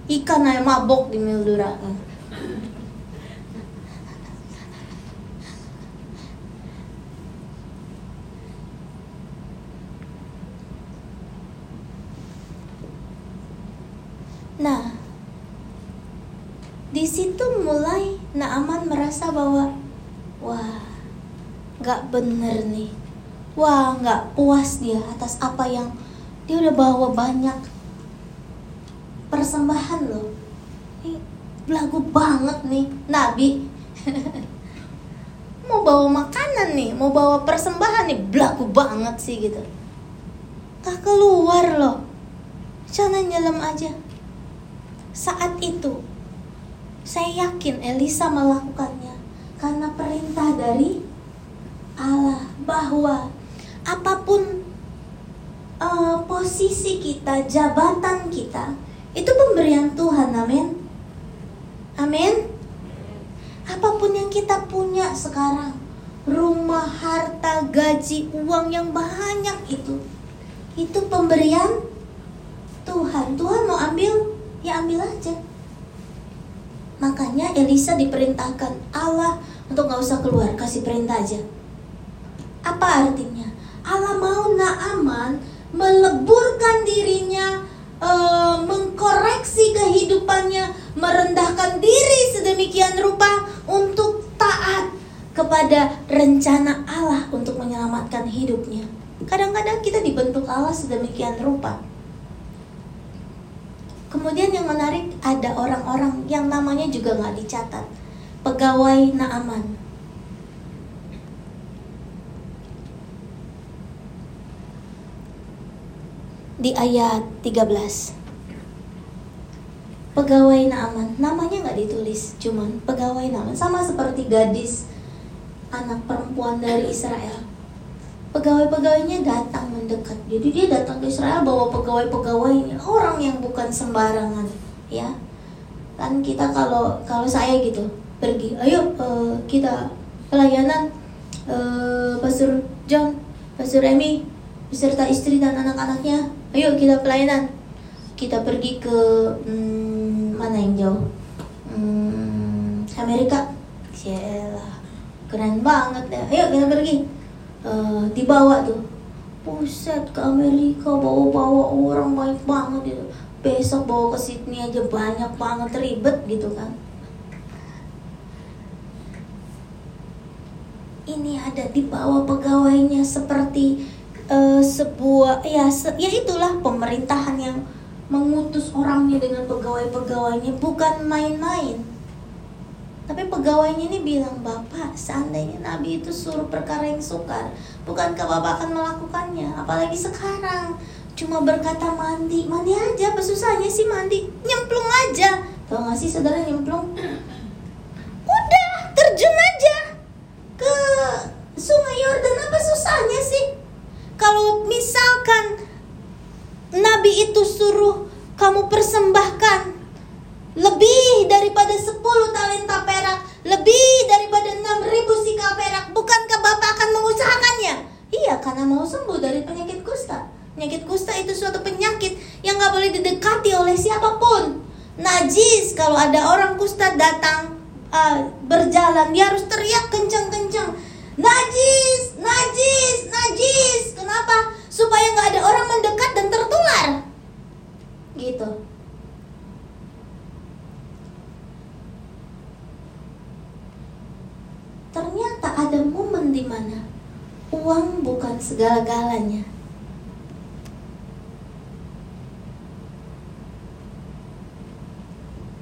Ikan aja mabok di Mildura. Nah, di situ mulai Naaman merasa bahwa wah nggak bener nih. Wah nggak puas dia atas apa yang dia udah bawa banyak persembahan loh. Ini belagu banget nih Nabi. [LAUGHS] Mau bawa makanan nih mau bawa persembahan nih belagu banget sih gitu. Tak keluar loh. Jangan nyelam aja. Saat itu saya yakin Elisa melakukannya karena perintah dari Allah bahwa apa pun uh, posisi kita, jabatan kita, itu pemberian Tuhan, amin. Amin. Apa pun yang kita punya sekarang, rumah, harta, gaji, uang yang banyak itu, itu pemberian Tuhan. Tuhan mau ambil, ya ambil aja Makanya Elisa diperintahkan Allah untuk nggak usah keluar, kasih perintah aja. Apa artinya? Allah mau Naaman meleburkan dirinya, e, mengkoreksi kehidupannya, merendahkan diri sedemikian rupa untuk taat kepada rencana Allah untuk menyelamatkan hidupnya. Kadang-kadang kita dibentuk Allah sedemikian rupa Kemudian yang menarik ada orang-orang yang namanya juga nggak dicatat. Pegawai Naaman. Di ayat 13. Pegawai Naaman, namanya nggak ditulis, cuman pegawai Naaman sama seperti gadis anak perempuan dari Israel pegawai-pegawainya datang mendekat. Jadi dia datang ke Israel bawa pegawai-pegawainya, orang yang bukan sembarangan. ya. Kan kita kalau kalau saya gitu pergi ayo uh, kita pelayanan uh, Pastor John Pastor Emi beserta istri dan anak-anaknya. Ayo kita pelayanan. Kita pergi ke hmm, mana yang jauh? Hmm, Amerika. Yalah, keren banget deh ayo kita pergi uh, dibawa tuh. Buset ke Amerika bawa-bawa orang baik banget itu. Besok bawa ke Sydney aja banyak banget ribet gitu kan. Ini ada di bawah pegawainya seperti uh, sebuah ya se, ya itulah pemerintahan yang mengutus orangnya dengan pegawai-pegawainya bukan main-main tapi pegawainya ini bilang, Bapak, seandainya Nabi itu suruh perkara yang sukar, bukankah Bapak akan melakukannya? Apalagi sekarang, cuma berkata mandi, mandi aja, apa susahnya sih mandi? Nyemplung aja. Tahu gak sih saudara nyemplung? Udah, terjun aja ke sungai Yordan, apa susahnya sih? Kalau misalkan Nabi itu suruh kamu persembahkan lebih daripada 10 talenta perak, lebih daripada 6000 sikal perak, bukankah Bapak akan mengusahakannya? Iya, karena mau sembuh dari penyakit kusta. Penyakit kusta itu suatu penyakit yang gak boleh didekati oleh siapa pun. Najis, kalau ada orang kusta datang uh, berjalan, dia harus teriak kencang-kencang. Najis, najis, najis. Kenapa? Supaya gak ada orang mendekat dan tertular. Gitu. ternyata ada momen di mana uang bukan segala-galanya.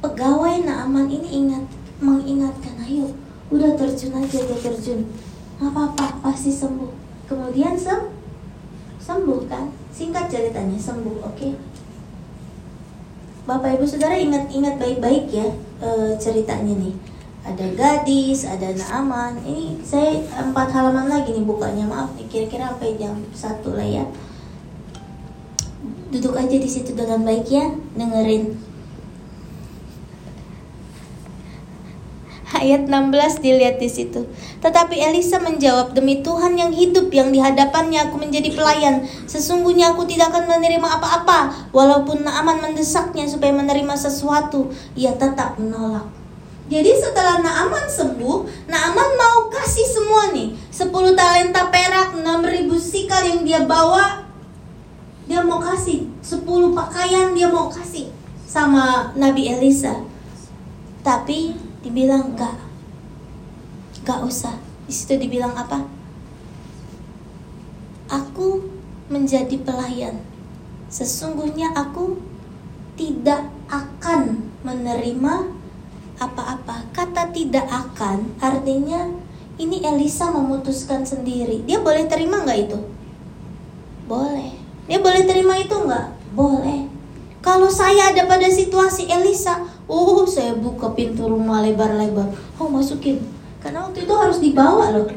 Pegawai Naaman ini ingat mengingatkan, ayo, udah terjun aja dia terjun, nggak apa-apa pasti sembuh. Kemudian sem sembuh kan? Singkat ceritanya sembuh, oke? Okay? Bapak Ibu Saudara ingat-ingat baik-baik ya e, ceritanya nih ada gadis, ada Naaman. Ini saya empat halaman lagi nih bukanya. Maaf nih, kira-kira sampai jam satu lah ya. Duduk aja di situ dengan baik ya, dengerin. Ayat 16 dilihat di situ. Tetapi Elisa menjawab, "Demi Tuhan yang hidup yang di hadapannya aku menjadi pelayan, sesungguhnya aku tidak akan menerima apa-apa, walaupun Naaman mendesaknya supaya menerima sesuatu, ia tetap menolak." Jadi setelah Naaman sembuh, Naaman mau kasih semua nih. 10 talenta perak, 6000 sikal yang dia bawa Dia mau kasih. 10 pakaian dia mau kasih sama Nabi Elisa. Tapi dibilang enggak. Enggak usah. Di situ dibilang apa? Aku menjadi pelayan. Sesungguhnya aku tidak akan menerima apa-apa. Kata tidak akan artinya ini Elisa memutuskan sendiri. Dia boleh terima nggak itu? Boleh. Dia boleh terima itu nggak? Boleh. Kalau saya ada pada situasi Elisa, oh saya buka pintu rumah lebar-lebar. Oh masukin. Karena waktu itu harus dibawa loh.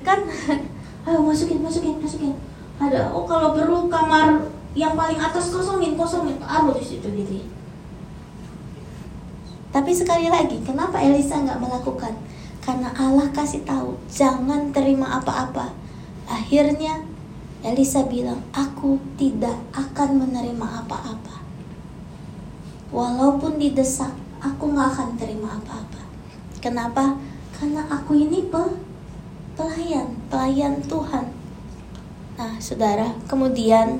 Kan, [LAUGHS] ayo masukin, masukin, masukin. Ada, oh kalau perlu kamar yang paling atas kosongin, kosongin, taruh di situ gitu. Tapi sekali lagi, kenapa Elisa nggak melakukan? Karena Allah kasih tahu, jangan terima apa-apa. Akhirnya Elisa bilang, aku tidak akan menerima apa-apa. Walaupun didesak, aku nggak akan terima apa-apa. Kenapa? Karena aku ini pe pelayan, pelayan Tuhan. Nah, saudara, kemudian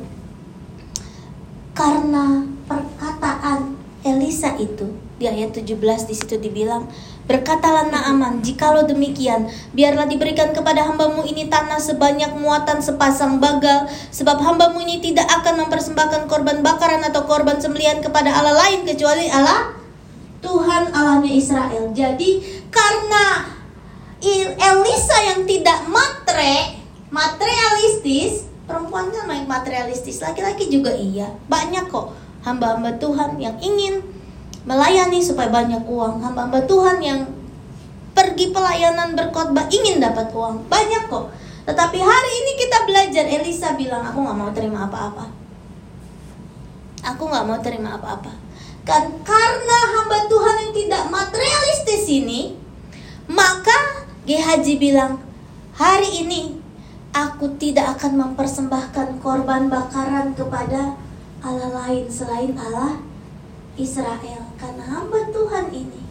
karena perkataan Elisa itu di ayat 17 di situ dibilang Berkatalah Naaman, jikalau demikian, biarlah diberikan kepada hambamu ini tanah sebanyak muatan sepasang bagal, sebab hambamu ini tidak akan mempersembahkan korban bakaran atau korban sembelian kepada Allah lain kecuali Allah Tuhan Allahnya Israel. Jadi karena Elisa yang tidak matre, materialistis, perempuan kan main materialistis, laki-laki juga iya. Banyak kok hamba-hamba Tuhan yang ingin melayani supaya banyak uang. Hamba-hamba Tuhan yang pergi pelayanan berkhotbah ingin dapat uang. Banyak kok. Tetapi hari ini kita belajar Elisa bilang aku nggak mau terima apa-apa. Aku nggak mau terima apa-apa. kan karena hamba Tuhan yang tidak materialistis ini, maka Gehazi bilang, hari ini aku tidak akan mempersembahkan korban bakaran kepada Allah lain selain Allah Israel karena hamba Tuhan ini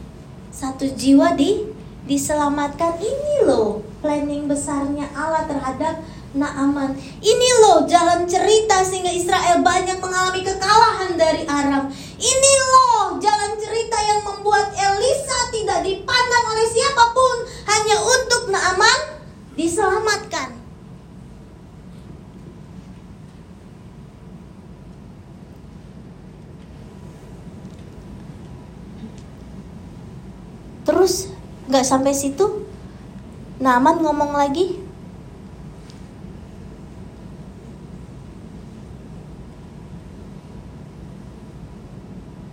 satu jiwa di diselamatkan ini loh planning besarnya Allah terhadap Naaman. Ini loh jalan cerita sehingga Israel banyak mengalami kekalahan dari Aram. Ini loh jalan cerita yang membuat Elisa tidak dipandang oleh siapa pun hanya untuk Naaman diselamatkan. Terus nggak sampai situ, Naaman ngomong lagi,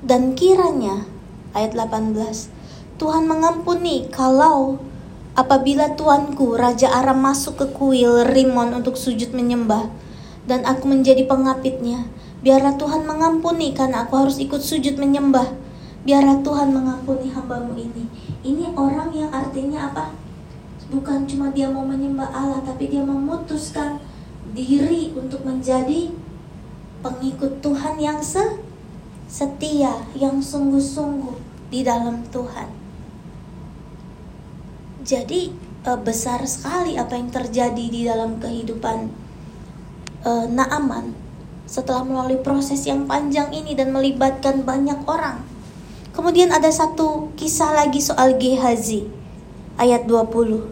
dan kiranya ayat 18 Tuhan mengampuni kalau apabila tuanku Raja Aram masuk ke kuil Rimon untuk sujud menyembah dan aku menjadi pengapitnya biarlah Tuhan mengampuni karena aku harus ikut sujud menyembah. Biarlah Tuhan mengampuni hambamu ini ini orang yang artinya apa? Bukan cuma dia mau menyembah Allah, tapi dia memutuskan diri untuk menjadi pengikut Tuhan yang se setia, yang sungguh-sungguh di dalam Tuhan. Jadi e, besar sekali apa yang terjadi di dalam kehidupan e, Naaman setelah melalui proses yang panjang ini dan melibatkan banyak orang. Kemudian ada satu kisah lagi soal Gehazi. Ayat 20.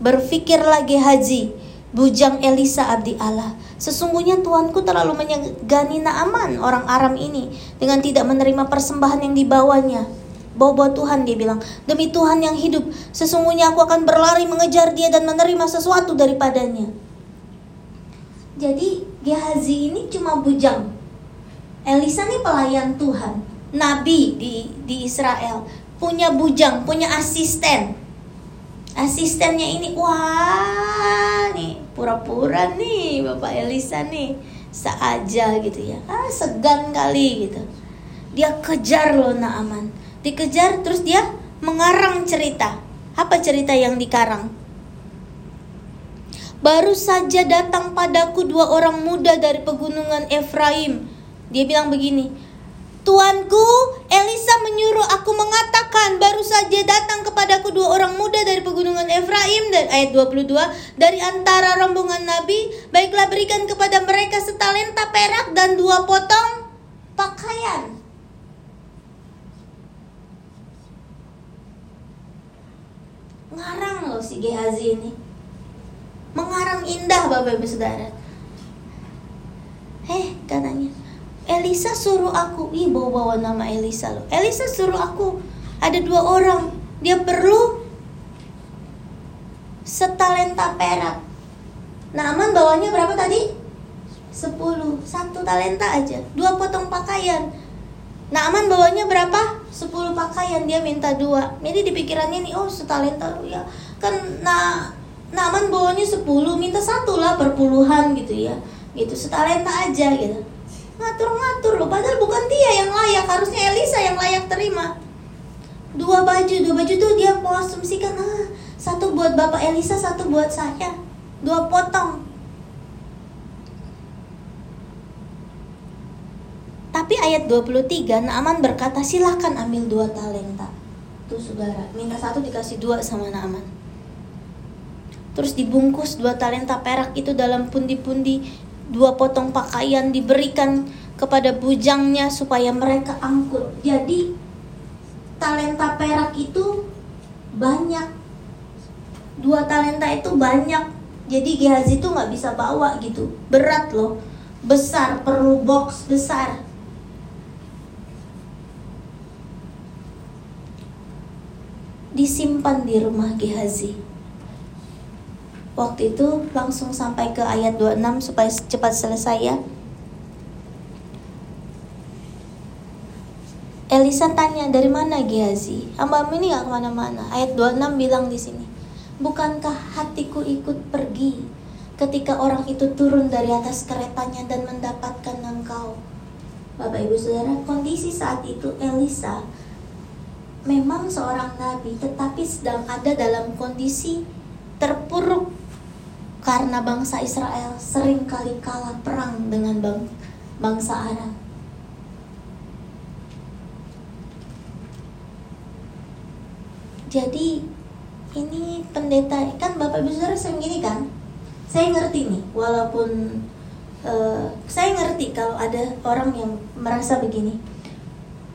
Berfikirlah Gehazi, bujang Elisa abdi Allah. Sesungguhnya tuanku terlalu menyegani Naaman orang Aram ini dengan tidak menerima persembahan yang dibawanya. Bawa-bawa Tuhan dia bilang, demi Tuhan yang hidup, sesungguhnya aku akan berlari mengejar dia dan menerima sesuatu daripadanya. Jadi Gehazi ini cuma bujang. Elisa ini pelayan Tuhan nabi di di Israel punya bujang, punya asisten. Asistennya ini wah nih pura-pura nih Bapak Elisa nih seaja gitu ya. Ah segan kali gitu. Dia kejar loh Naaman. Dikejar terus dia mengarang cerita. Apa cerita yang dikarang? Baru saja datang padaku dua orang muda dari pegunungan Efraim. Dia bilang begini, Tuanku, Elisa menyuruh aku mengatakan baru saja datang kepadaku dua orang muda dari pegunungan Efraim dan ayat 22 dari antara rombongan nabi, baiklah berikan kepada mereka setalenta perak dan dua potong pakaian. Ngarang loh si Gehazi ini. Mengarang indah Bapak Ibu Saudara. Heh, katanya Elisa suruh aku, ih bawa-bawa nama Elisa loh. Elisa suruh aku, ada dua orang, dia perlu setalenta perak. Naaman bawanya berapa tadi? Sepuluh, satu talenta aja, dua potong pakaian. Naaman bawanya berapa? Sepuluh pakaian, dia minta dua. Jadi di pikirannya nih, oh setalenta ya. Kan nah, Naaman bawanya sepuluh, minta satu lah perpuluhan gitu ya. Gitu, setalenta aja gitu ngatur-ngatur loh padahal bukan dia yang layak harusnya Elisa yang layak terima. Dua baju dua baju tuh dia mau asumsikan ah satu buat bapak Elisa satu buat saya. Dua potong. Tapi ayat 23 Naaman berkata silahkan ambil dua talenta. Tuh saudara minta satu dikasih dua sama Naaman. Terus dibungkus dua talenta perak itu dalam pundi-pundi dua potong pakaian diberikan kepada bujangnya supaya mereka angkut. Jadi talenta perak itu banyak. Dua talenta itu banyak. Jadi Gehazi itu nggak bisa bawa gitu. Berat loh. Besar, perlu box besar. Disimpan di rumah Gehazi waktu itu langsung sampai ke ayat 26 supaya cepat selesai ya. Elisa tanya dari mana Gehazi? Hamba ini gak ke mana-mana. Ayat 26 bilang di sini. Bukankah hatiku ikut pergi ketika orang itu turun dari atas keretanya dan mendapatkan engkau? Bapak Ibu Saudara, kondisi saat itu Elisa memang seorang nabi tetapi sedang ada dalam kondisi terpuruk karena bangsa Israel sering kali kalah perang dengan bang, bangsa Arab. Jadi ini pendeta kan Bapak Ibu Saudara sering gini kan? Saya ngerti nih, walaupun uh, saya ngerti kalau ada orang yang merasa begini.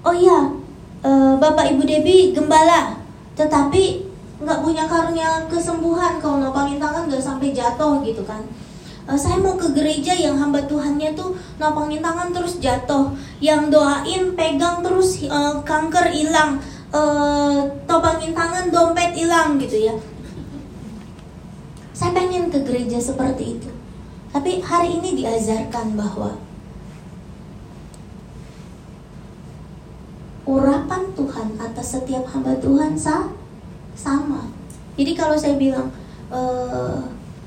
Oh iya, uh, Bapak Ibu Debi gembala, tetapi nggak punya karunia kesembuhan kalau nopangin tangan nggak sampai jatuh gitu kan. Uh, saya mau ke gereja yang hamba Tuhannya tuh nopangin tangan terus jatuh. Yang doain pegang terus uh, kanker hilang. Uh, topangin tangan dompet hilang gitu ya. Saya pengen ke gereja seperti itu. Tapi hari ini diajarkan bahwa urapan Tuhan atas setiap hamba Tuhan sah sama. Jadi kalau saya bilang e,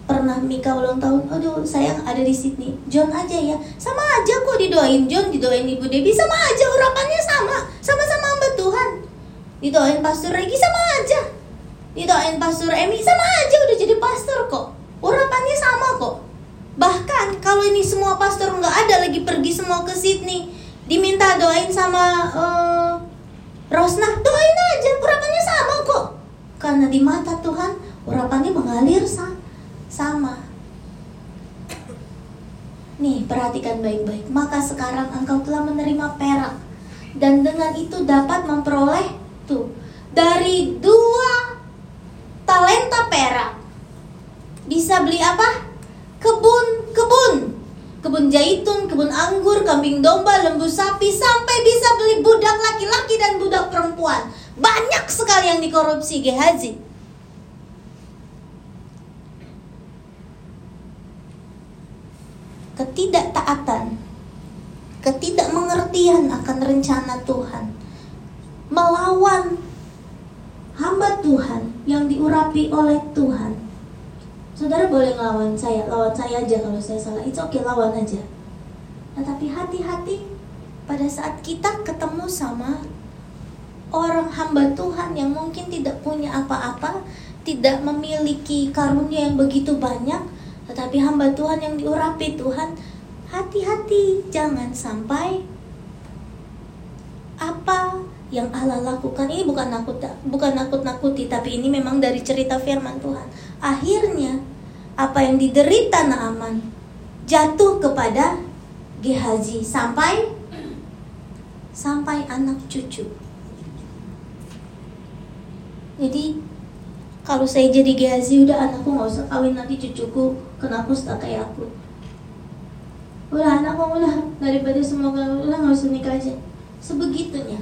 pernah Mika ulang tahun aduh sayang ada di Sydney. John aja ya. Sama aja kok didoain. John didoain Ibu Debbie. Sama aja urapannya sama. Sama-sama hamba Tuhan. Didoain Pastor Regi sama aja. Didoain Pastor Emi sama aja udah jadi pastor kok. Urapannya sama kok. Bahkan kalau ini semua pastor nggak ada lagi pergi semua ke Sydney diminta doain sama uh, Rosna doain aja. Urapannya sama kok karena di mata Tuhan urapannya mengalir sama. Nih, perhatikan baik-baik. Maka sekarang engkau telah menerima perak dan dengan itu dapat memperoleh tuh dari dua talenta perak bisa beli apa? Kebun, kebun, kebun jaitun, kebun anggur, kambing domba, lembu sapi, sampai bisa beli budak laki-laki dan budak perempuan. Banyak sekali yang dikorupsi Gehazi. Ketidaktaatan, ketidakmengertian akan rencana Tuhan, melawan hamba Tuhan yang diurapi oleh Tuhan. Saudara boleh ngelawan saya, lawan saya aja kalau saya salah. Itu oke, okay, lawan aja. Tetapi hati-hati pada saat kita ketemu sama orang hamba Tuhan yang mungkin tidak punya apa-apa, tidak memiliki karunia yang begitu banyak, tetapi hamba Tuhan yang diurapi Tuhan, hati-hati jangan sampai apa yang Allah lakukan ini bukan nakut bukan nakut-nakuti tapi ini memang dari cerita firman Tuhan. Akhirnya apa yang diderita Naaman jatuh kepada Gehazi sampai sampai anak cucu. Jadi kalau saya jadi Gehazi udah anakku nggak usah kawin nanti cucuku kena kusta kayak aku. Udah anakku udah daripada semoga udah nggak usah nikah aja. Sebegitunya.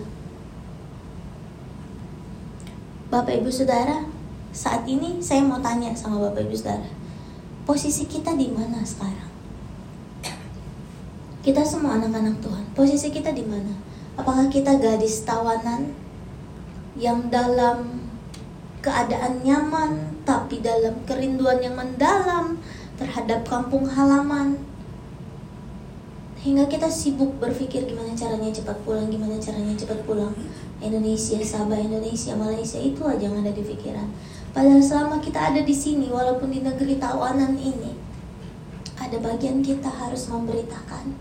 Bapak Ibu Saudara, saat ini saya mau tanya sama Bapak Ibu Saudara, posisi kita di mana sekarang? Kita semua anak-anak Tuhan, posisi kita di mana? Apakah kita gadis tawanan yang dalam keadaan nyaman, tapi dalam kerinduan yang mendalam terhadap kampung halaman. Hingga kita sibuk berpikir gimana caranya cepat pulang, gimana caranya cepat pulang. Indonesia, Sabah, Indonesia, Malaysia itu aja yang ada di pikiran. Padahal selama kita ada di sini, walaupun di negeri tawanan ini, ada bagian kita harus memberitakan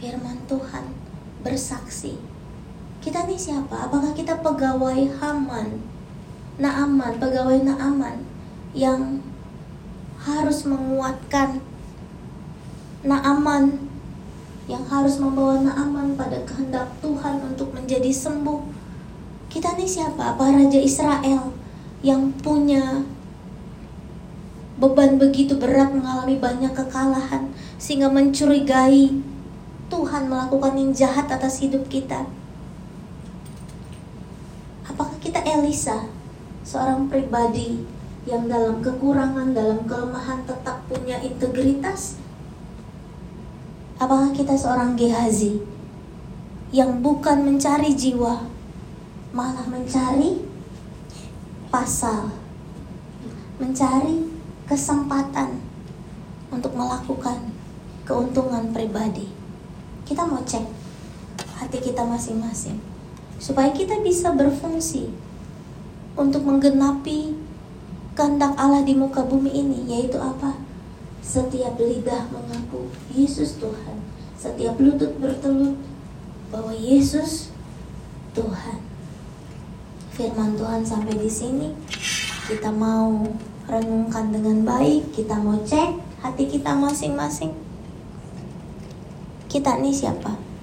firman Tuhan, bersaksi. Kita nih siapa? Apakah kita pegawai Haman Naaman, pegawai Naaman yang harus menguatkan Naaman yang harus membawa Naaman pada kehendak Tuhan untuk menjadi sembuh. Kita nih siapa? Apa Raja Israel yang punya beban begitu berat mengalami banyak kekalahan sehingga mencurigai Tuhan melakukan yang jahat atas hidup kita. Apakah kita Elisa seorang pribadi yang dalam kekurangan, dalam kelemahan tetap punya integritas? Apakah kita seorang Gehazi yang bukan mencari jiwa, malah mencari pasal, mencari kesempatan untuk melakukan keuntungan pribadi? Kita mau cek hati kita masing-masing supaya kita bisa berfungsi untuk menggenapi kehendak Allah di muka bumi ini yaitu apa? Setiap lidah mengaku Yesus Tuhan, setiap lutut bertelut bahwa Yesus Tuhan. Firman Tuhan sampai di sini kita mau renungkan dengan baik, kita mau cek hati kita masing-masing. Kita ini siapa?